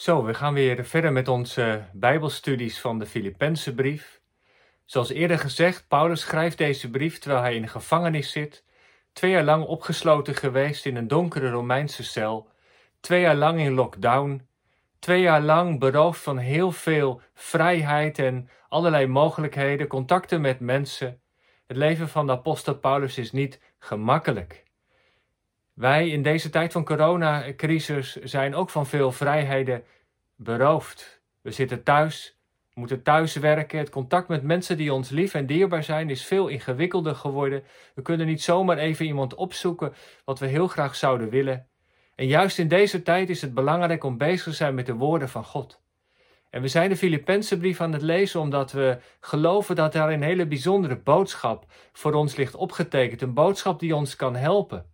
Zo, we gaan weer verder met onze Bijbelstudies van de Filippenzenbrief. Zoals eerder gezegd, Paulus schrijft deze brief terwijl hij in de gevangenis zit, twee jaar lang opgesloten geweest in een donkere Romeinse cel, twee jaar lang in lockdown, twee jaar lang beroofd van heel veel vrijheid en allerlei mogelijkheden, contacten met mensen. Het leven van de apostel Paulus is niet gemakkelijk. Wij in deze tijd van coronacrisis zijn ook van veel vrijheden beroofd. We zitten thuis, moeten thuis werken. Het contact met mensen die ons lief en dierbaar zijn is veel ingewikkelder geworden. We kunnen niet zomaar even iemand opzoeken wat we heel graag zouden willen. En juist in deze tijd is het belangrijk om bezig te zijn met de woorden van God. En we zijn de Filippenzenbrief aan het lezen omdat we geloven dat daar een hele bijzondere boodschap voor ons ligt opgetekend. Een boodschap die ons kan helpen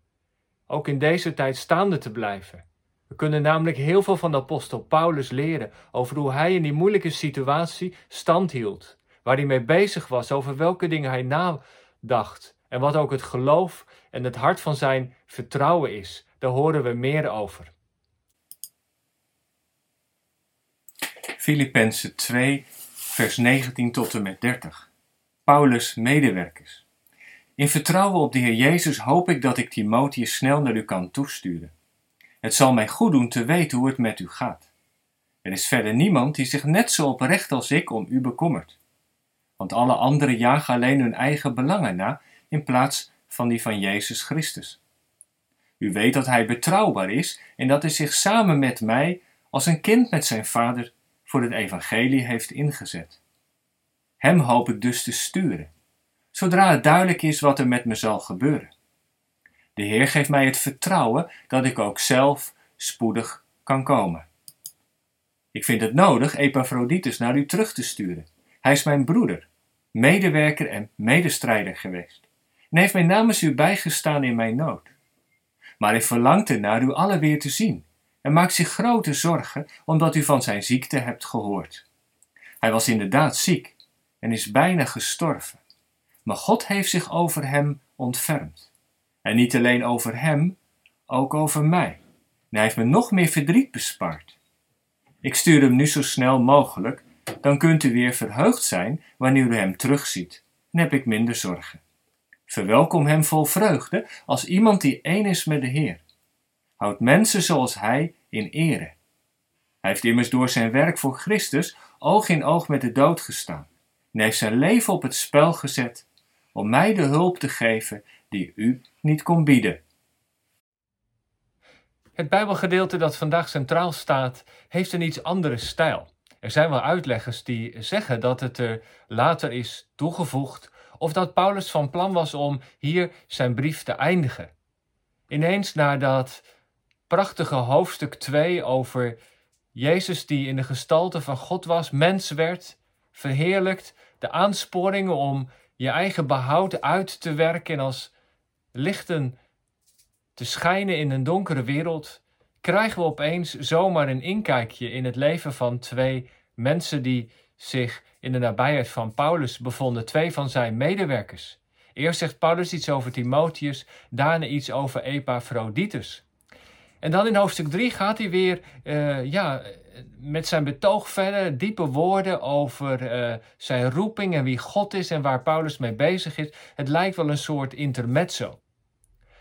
ook in deze tijd staande te blijven. We kunnen namelijk heel veel van de apostel Paulus leren over hoe hij in die moeilijke situatie stand hield, waar hij mee bezig was, over welke dingen hij nadacht en wat ook het geloof en het hart van zijn vertrouwen is. Daar horen we meer over. Filippenzen 2, vers 19 tot en met 30. Paulus' medewerkers. In vertrouwen op de Heer Jezus hoop ik dat ik Timotheus snel naar u kan toesturen. Het zal mij goed doen te weten hoe het met u gaat. Er is verder niemand die zich net zo oprecht als ik om u bekommert. Want alle anderen jagen alleen hun eigen belangen na in plaats van die van Jezus Christus. U weet dat hij betrouwbaar is en dat hij zich samen met mij als een kind met zijn vader voor het evangelie heeft ingezet. Hem hoop ik dus te sturen zodra het duidelijk is wat er met me zal gebeuren. De Heer geeft mij het vertrouwen dat ik ook zelf spoedig kan komen. Ik vind het nodig Epaphroditus naar u terug te sturen. Hij is mijn broeder, medewerker en medestrijder geweest en heeft mij namens u bijgestaan in mijn nood. Maar hij verlangt ernaar u alle weer te zien en maakt zich grote zorgen omdat u van zijn ziekte hebt gehoord. Hij was inderdaad ziek en is bijna gestorven. Maar God heeft zich over hem ontfermd. En niet alleen over hem, ook over mij. En hij heeft me nog meer verdriet bespaard. Ik stuur hem nu zo snel mogelijk, dan kunt u weer verheugd zijn wanneer u hem terugziet. En heb ik minder zorgen. Verwelkom hem vol vreugde als iemand die één is met de Heer. Houd mensen zoals hij in ere. Hij heeft immers door zijn werk voor Christus oog in oog met de dood gestaan en heeft zijn leven op het spel gezet om mij de hulp te geven die u niet kon bieden. Het Bijbelgedeelte dat vandaag centraal staat, heeft een iets andere stijl. Er zijn wel uitleggers die zeggen dat het er later is toegevoegd of dat Paulus van plan was om hier zijn brief te eindigen. Ineens na dat prachtige hoofdstuk 2 over Jezus die in de gestalte van God was, mens werd, verheerlijkt, de aansporingen om je eigen behoud uit te werken en als lichten te schijnen in een donkere wereld, krijgen we opeens zomaar een inkijkje in het leven van twee mensen die zich in de nabijheid van Paulus bevonden, twee van zijn medewerkers. Eerst zegt Paulus iets over Timotheus, daarna iets over Epaphroditus. En dan in hoofdstuk 3 gaat hij weer uh, ja, met zijn betoog verder, diepe woorden over uh, zijn roeping en wie God is en waar Paulus mee bezig is. Het lijkt wel een soort intermezzo.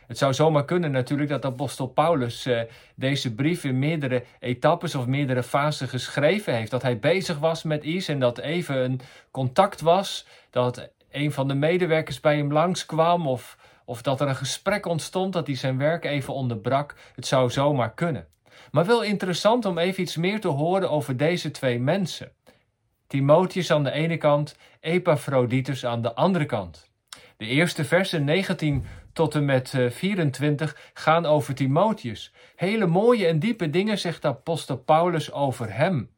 Het zou zomaar kunnen natuurlijk dat apostel Paulus uh, deze brief in meerdere etappes of meerdere fasen geschreven heeft. Dat hij bezig was met iets en dat even een contact was, dat een van de medewerkers bij hem langskwam of, of dat er een gesprek ontstond dat hij zijn werk even onderbrak. Het zou zomaar kunnen. Maar wel interessant om even iets meer te horen over deze twee mensen. Timotheus aan de ene kant, Epaphroditus aan de andere kant. De eerste versen 19 tot en met 24 eh, gaan over Timotheus. Hele mooie en diepe dingen zegt apostel Paulus over hem.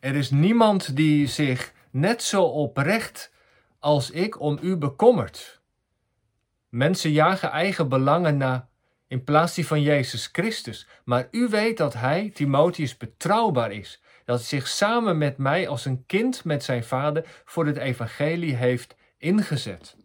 Er is niemand die zich net zo oprecht als ik om u bekommert. Mensen jagen eigen belangen na in plaats die van Jezus Christus. Maar u weet dat hij, Timotheus, betrouwbaar is. Dat hij zich samen met mij als een kind met zijn vader voor het evangelie heeft ingezet.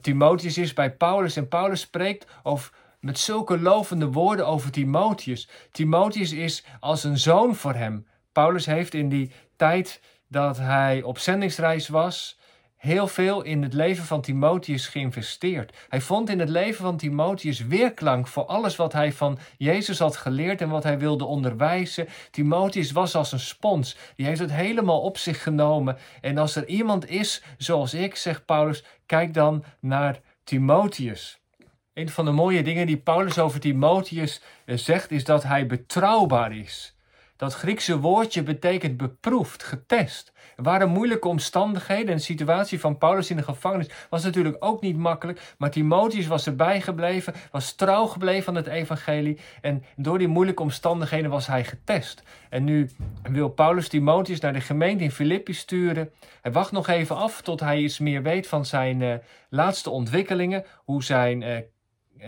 Timotheus is bij Paulus en Paulus spreekt over met zulke lovende woorden over Timotheus. Timotheus is als een zoon voor hem. Paulus heeft in die tijd dat hij op zendingsreis was, heel veel in het leven van Timotheus geïnvesteerd. Hij vond in het leven van Timotheus weerklank voor alles wat hij van Jezus had geleerd en wat hij wilde onderwijzen. Timotheus was als een spons. Die heeft het helemaal op zich genomen. En als er iemand is zoals ik, zegt Paulus, kijk dan naar Timotheus. Een van de mooie dingen die Paulus over Timotheus eh, zegt, is dat hij betrouwbaar is. Dat Griekse woordje betekent beproefd, getest. Er waren moeilijke omstandigheden en de situatie van Paulus in de gevangenis was natuurlijk ook niet makkelijk. Maar Timotheus was erbij gebleven, was trouw gebleven aan het evangelie. En door die moeilijke omstandigheden was hij getest. En nu wil Paulus Timotheus naar de gemeente in Filippi sturen. Hij wacht nog even af tot hij iets meer weet van zijn uh, laatste ontwikkelingen. Hoe zijn uh,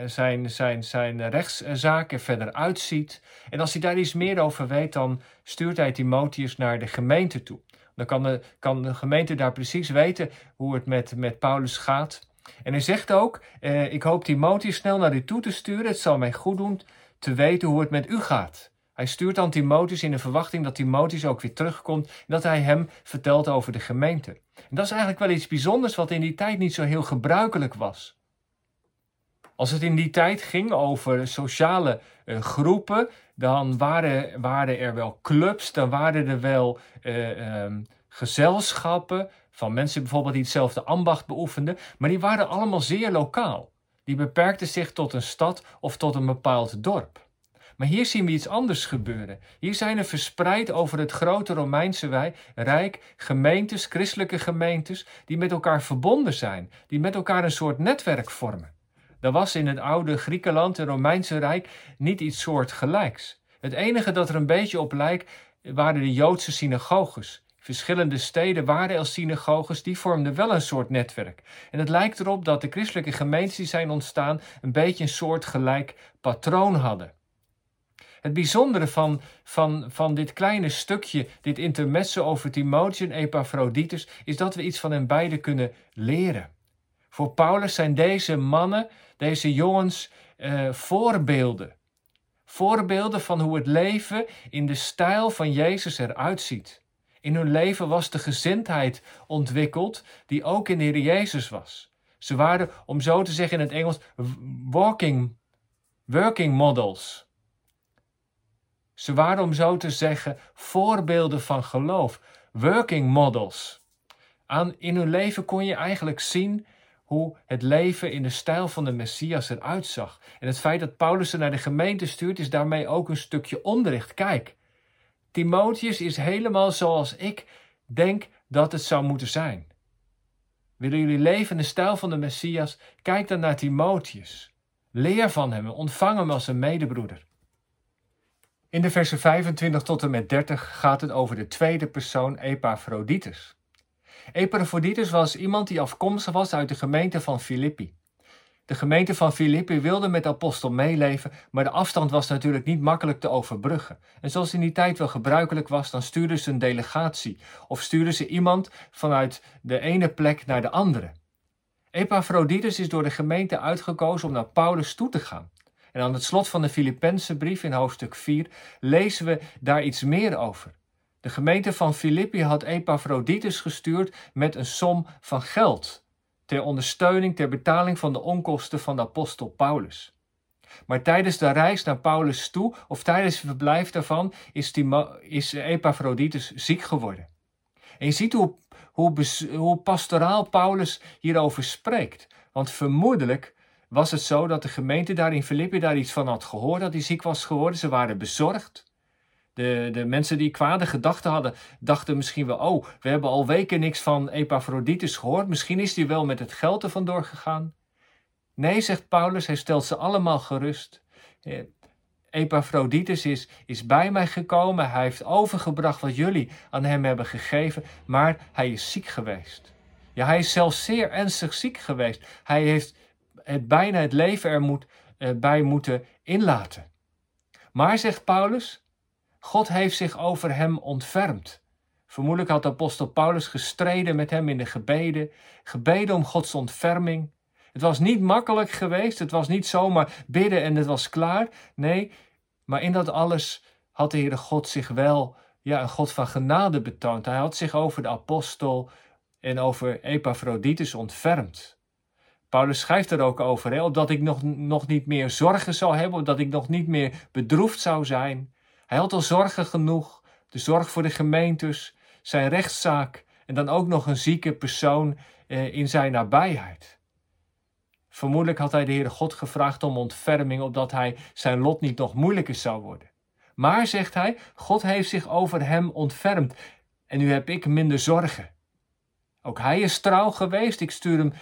zijn, zijn, zijn rechtszaak er verder uitziet. En als hij daar iets meer over weet, dan stuurt hij Timotheus naar de gemeente toe. Dan kan de, kan de gemeente daar precies weten hoe het met, met Paulus gaat. En hij zegt ook: eh, Ik hoop Timotheus snel naar u toe te sturen. Het zal mij goed doen te weten hoe het met u gaat. Hij stuurt dan Timotheus in de verwachting dat Timotheus ook weer terugkomt en dat hij hem vertelt over de gemeente. En dat is eigenlijk wel iets bijzonders wat in die tijd niet zo heel gebruikelijk was. Als het in die tijd ging over sociale uh, groepen, dan waren, waren er wel clubs, dan waren er wel uh, um, gezelschappen van mensen bijvoorbeeld die hetzelfde ambacht beoefenden, maar die waren allemaal zeer lokaal. Die beperkten zich tot een stad of tot een bepaald dorp. Maar hier zien we iets anders gebeuren. Hier zijn er verspreid over het grote Romeinse Rijk gemeentes, christelijke gemeentes, die met elkaar verbonden zijn, die met elkaar een soort netwerk vormen. Er was in het oude Griekenland en Romeinse Rijk niet iets soortgelijks. Het enige dat er een beetje op lijkt waren de Joodse synagoges. Verschillende steden waren er synagoges, die vormden wel een soort netwerk. En het lijkt erop dat de christelijke gemeentes die zijn ontstaan een beetje een soortgelijk patroon hadden. Het bijzondere van, van, van dit kleine stukje, dit intermezzo over Timotheus en Epaphroditus, is dat we iets van hen beiden kunnen leren. Voor Paulus zijn deze mannen deze jongens uh, voorbeelden. Voorbeelden van hoe het leven in de stijl van Jezus eruit ziet. In hun leven was de gezindheid ontwikkeld die ook in de Heer Jezus was. Ze waren, om zo te zeggen in het Engels, walking, working models. Ze waren, om zo te zeggen, voorbeelden van geloof, working models. In hun leven kon je eigenlijk zien hoe het leven in de stijl van de Messias eruit zag. En het feit dat Paulus ze naar de gemeente stuurt, is daarmee ook een stukje onderricht. Kijk, Timotheus is helemaal zoals ik denk dat het zou moeten zijn. Willen jullie leven in de stijl van de Messias? Kijk dan naar Timotheus. Leer van hem, ontvang hem als een medebroeder. In de versen 25 tot en met 30 gaat het over de tweede persoon Epaphroditus. Epaphroditus was iemand die afkomstig was uit de gemeente van Filippi. De gemeente van Filippi wilde met de apostel meeleven, maar de afstand was natuurlijk niet makkelijk te overbruggen. En zoals in die tijd wel gebruikelijk was, dan stuurden ze een delegatie of stuurden ze iemand vanuit de ene plek naar de andere. Epaphroditus is door de gemeente uitgekozen om naar Paulus toe te gaan. En aan het slot van de Filippense brief in hoofdstuk 4 lezen we daar iets meer over. De gemeente van Filippi had Epaphroditus gestuurd met een som van geld ter ondersteuning, ter betaling van de onkosten van de apostel Paulus. Maar tijdens de reis naar Paulus toe, of tijdens het verblijf daarvan, is, is Epaphroditus ziek geworden. En je ziet hoe, hoe, hoe pastoraal Paulus hierover spreekt. Want vermoedelijk was het zo dat de gemeente daar in Filippi daar iets van had gehoord dat hij ziek was geworden. Ze waren bezorgd. De, de mensen die kwade gedachten hadden, dachten misschien wel: oh, we hebben al weken niks van Epaphroditus gehoord. Misschien is hij wel met het geld er vandoor gegaan. Nee, zegt Paulus, hij stelt ze allemaal gerust. Eh, Epaphroditus is, is bij mij gekomen. Hij heeft overgebracht wat jullie aan hem hebben gegeven, maar hij is ziek geweest. Ja, hij is zelfs zeer ernstig ziek geweest. Hij heeft het, bijna het leven er moet, eh, bij moeten inlaten. Maar, zegt Paulus, God heeft zich over hem ontfermd. Vermoedelijk had apostel Paulus gestreden met hem in de gebeden, gebeden om Gods ontferming. Het was niet makkelijk geweest. Het was niet zomaar bidden en het was klaar. Nee, maar in dat alles had de Heere God zich wel ja, een God van genade betoond. Hij had zich over de apostel en over Epaphroditus ontfermd. Paulus schrijft er ook over, hè, opdat ik nog, nog niet meer zorgen zou hebben, opdat ik nog niet meer bedroefd zou zijn. Hij had al zorgen genoeg, de zorg voor de gemeentes, zijn rechtszaak en dan ook nog een zieke persoon eh, in zijn nabijheid. Vermoedelijk had hij de Heere God gevraagd om ontferming, opdat hij zijn lot niet nog moeilijker zou worden. Maar, zegt hij, God heeft zich over hem ontfermd en nu heb ik minder zorgen. Ook hij is trouw geweest, ik stuur hem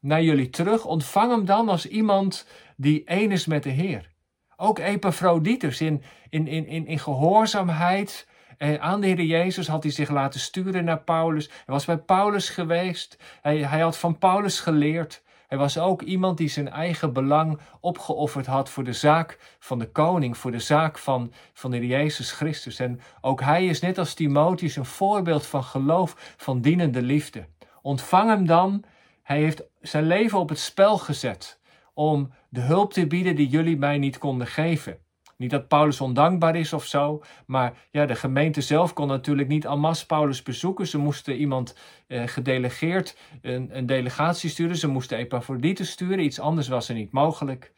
naar jullie terug. Ontvang hem dan als iemand die één is met de Heer. Ook Epaphroditus in, in, in, in, in gehoorzaamheid eh, aan de Heer Jezus had hij zich laten sturen naar Paulus. Hij was bij Paulus geweest. Hij, hij had van Paulus geleerd. Hij was ook iemand die zijn eigen belang opgeofferd had voor de zaak van de koning, voor de zaak van, van de Jezus Christus. En ook hij is net als Timotheus een voorbeeld van geloof, van dienende liefde. Ontvang hem dan. Hij heeft zijn leven op het spel gezet om de hulp te bieden die jullie mij niet konden geven. Niet dat Paulus ondankbaar is of zo, maar ja, de gemeente zelf kon natuurlijk niet Almas Paulus bezoeken. Ze moesten iemand eh, gedelegeerd, een, een, delegatie sturen. Ze moesten Epaphroditus sturen, iets anders was er niet mogelijk.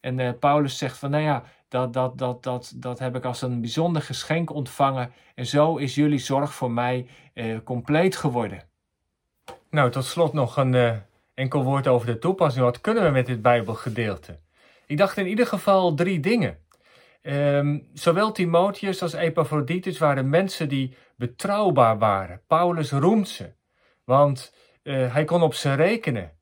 En eh, Paulus zegt van, nou ja, dat, dat, dat, dat, dat heb ik als een bijzonder geschenk ontvangen. En zo is jullie zorg voor mij eh, compleet geworden. Nou, tot slot nog een uh, enkel woord over de toepassing. Wat kunnen we met dit Bijbelgedeelte? Ik dacht in ieder geval drie dingen. Um, zowel Timotheus als Epaphroditus waren mensen die betrouwbaar waren. Paulus roemt ze, want uh, hij kon op ze rekenen.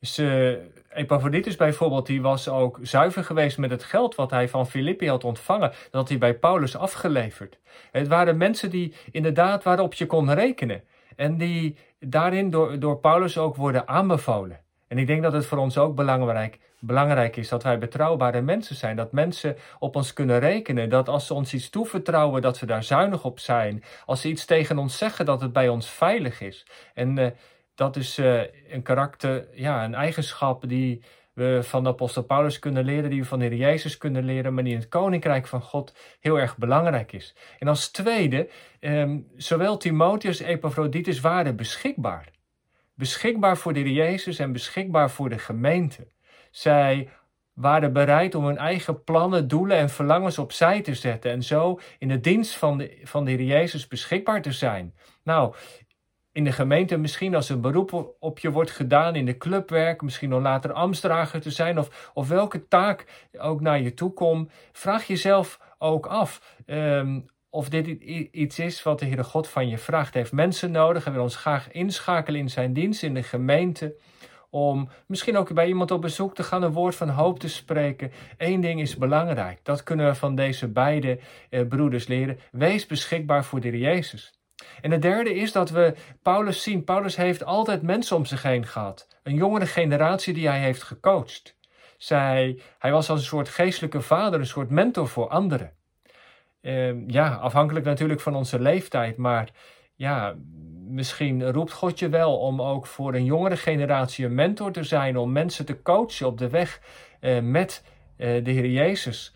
Ze, Epaphroditus bijvoorbeeld, die was ook zuiver geweest met het geld wat hij van Filippi had ontvangen. Dat hij bij Paulus afgeleverd. Het waren mensen die inderdaad waarop je kon rekenen. En die daarin door, door Paulus ook worden aanbevolen. En ik denk dat het voor ons ook belangrijk, belangrijk is dat wij betrouwbare mensen zijn. Dat mensen op ons kunnen rekenen. Dat als ze ons iets toevertrouwen, dat we daar zuinig op zijn. Als ze iets tegen ons zeggen, dat het bij ons veilig is. En uh, dat is uh, een karakter, ja, een eigenschap die we van de apostel Paulus kunnen leren, die we van de Heer Jezus kunnen leren, maar die in het koninkrijk van God heel erg belangrijk is. En als tweede, um, zowel Timotheus als Epaphroditus waren beschikbaar beschikbaar voor de Jezus en beschikbaar voor de gemeente. Zij waren bereid om hun eigen plannen, doelen en verlangens opzij te zetten en zo in de dienst van de, van de Heer Jezus beschikbaar te zijn. Nou, in de gemeente misschien als een beroep op je wordt gedaan, in de clubwerk, misschien om later ambtsdrager te zijn of, of welke taak ook naar je toe komt, vraag jezelf ook af. Um, of dit iets is wat de Heere God van je vraagt. Hij heeft mensen nodig en wil ons graag inschakelen in zijn dienst, in de gemeente. Om misschien ook bij iemand op bezoek te gaan, een woord van hoop te spreken. Eén ding is belangrijk. Dat kunnen we van deze beide eh, broeders leren. Wees beschikbaar voor de Jezus. En het derde is dat we Paulus zien. Paulus heeft altijd mensen om zich heen gehad. Een jongere generatie die hij heeft gecoacht. Zij, hij was als een soort geestelijke vader, een soort mentor voor anderen. Ehm, ja, afhankelijk natuurlijk van onze leeftijd, maar ja, misschien roept God je wel om ook voor een jongere generatie een mentor te zijn, om mensen te coachen op de weg uh, met uh, de Heer Jezus.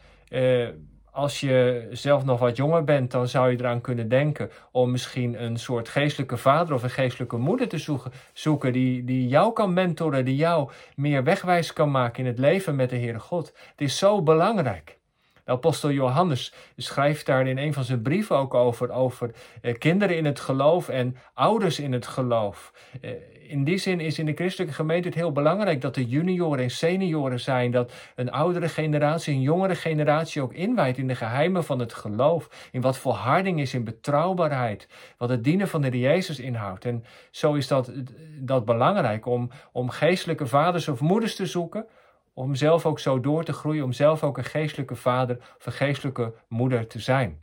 Als je zelf nog wat jonger bent, dan zou je eraan kunnen denken om misschien een soort geestelijke vader of een geestelijke moeder te zoeken, zoeken die, die jou kan mentoren, die jou meer wegwijs kan maken in het leven met de Heere God. Het is zo belangrijk. De apostel Johannes schrijft daar in een van zijn brieven ook over, over eh, kinderen in het geloof en ouders in het geloof. Eh, in die zin is in de christelijke gemeente het heel belangrijk dat er junioren en senioren zijn, dat een oudere generatie, een jongere generatie ook inwijdt in de geheimen van het geloof, in wat volharding is, in betrouwbaarheid, wat het dienen van de Jezus inhoudt. En zo is dat, dat belangrijk om, om geestelijke vaders of moeders te zoeken, om zelf ook zo door te groeien, om zelf ook een geestelijke vader of een geestelijke moeder te zijn.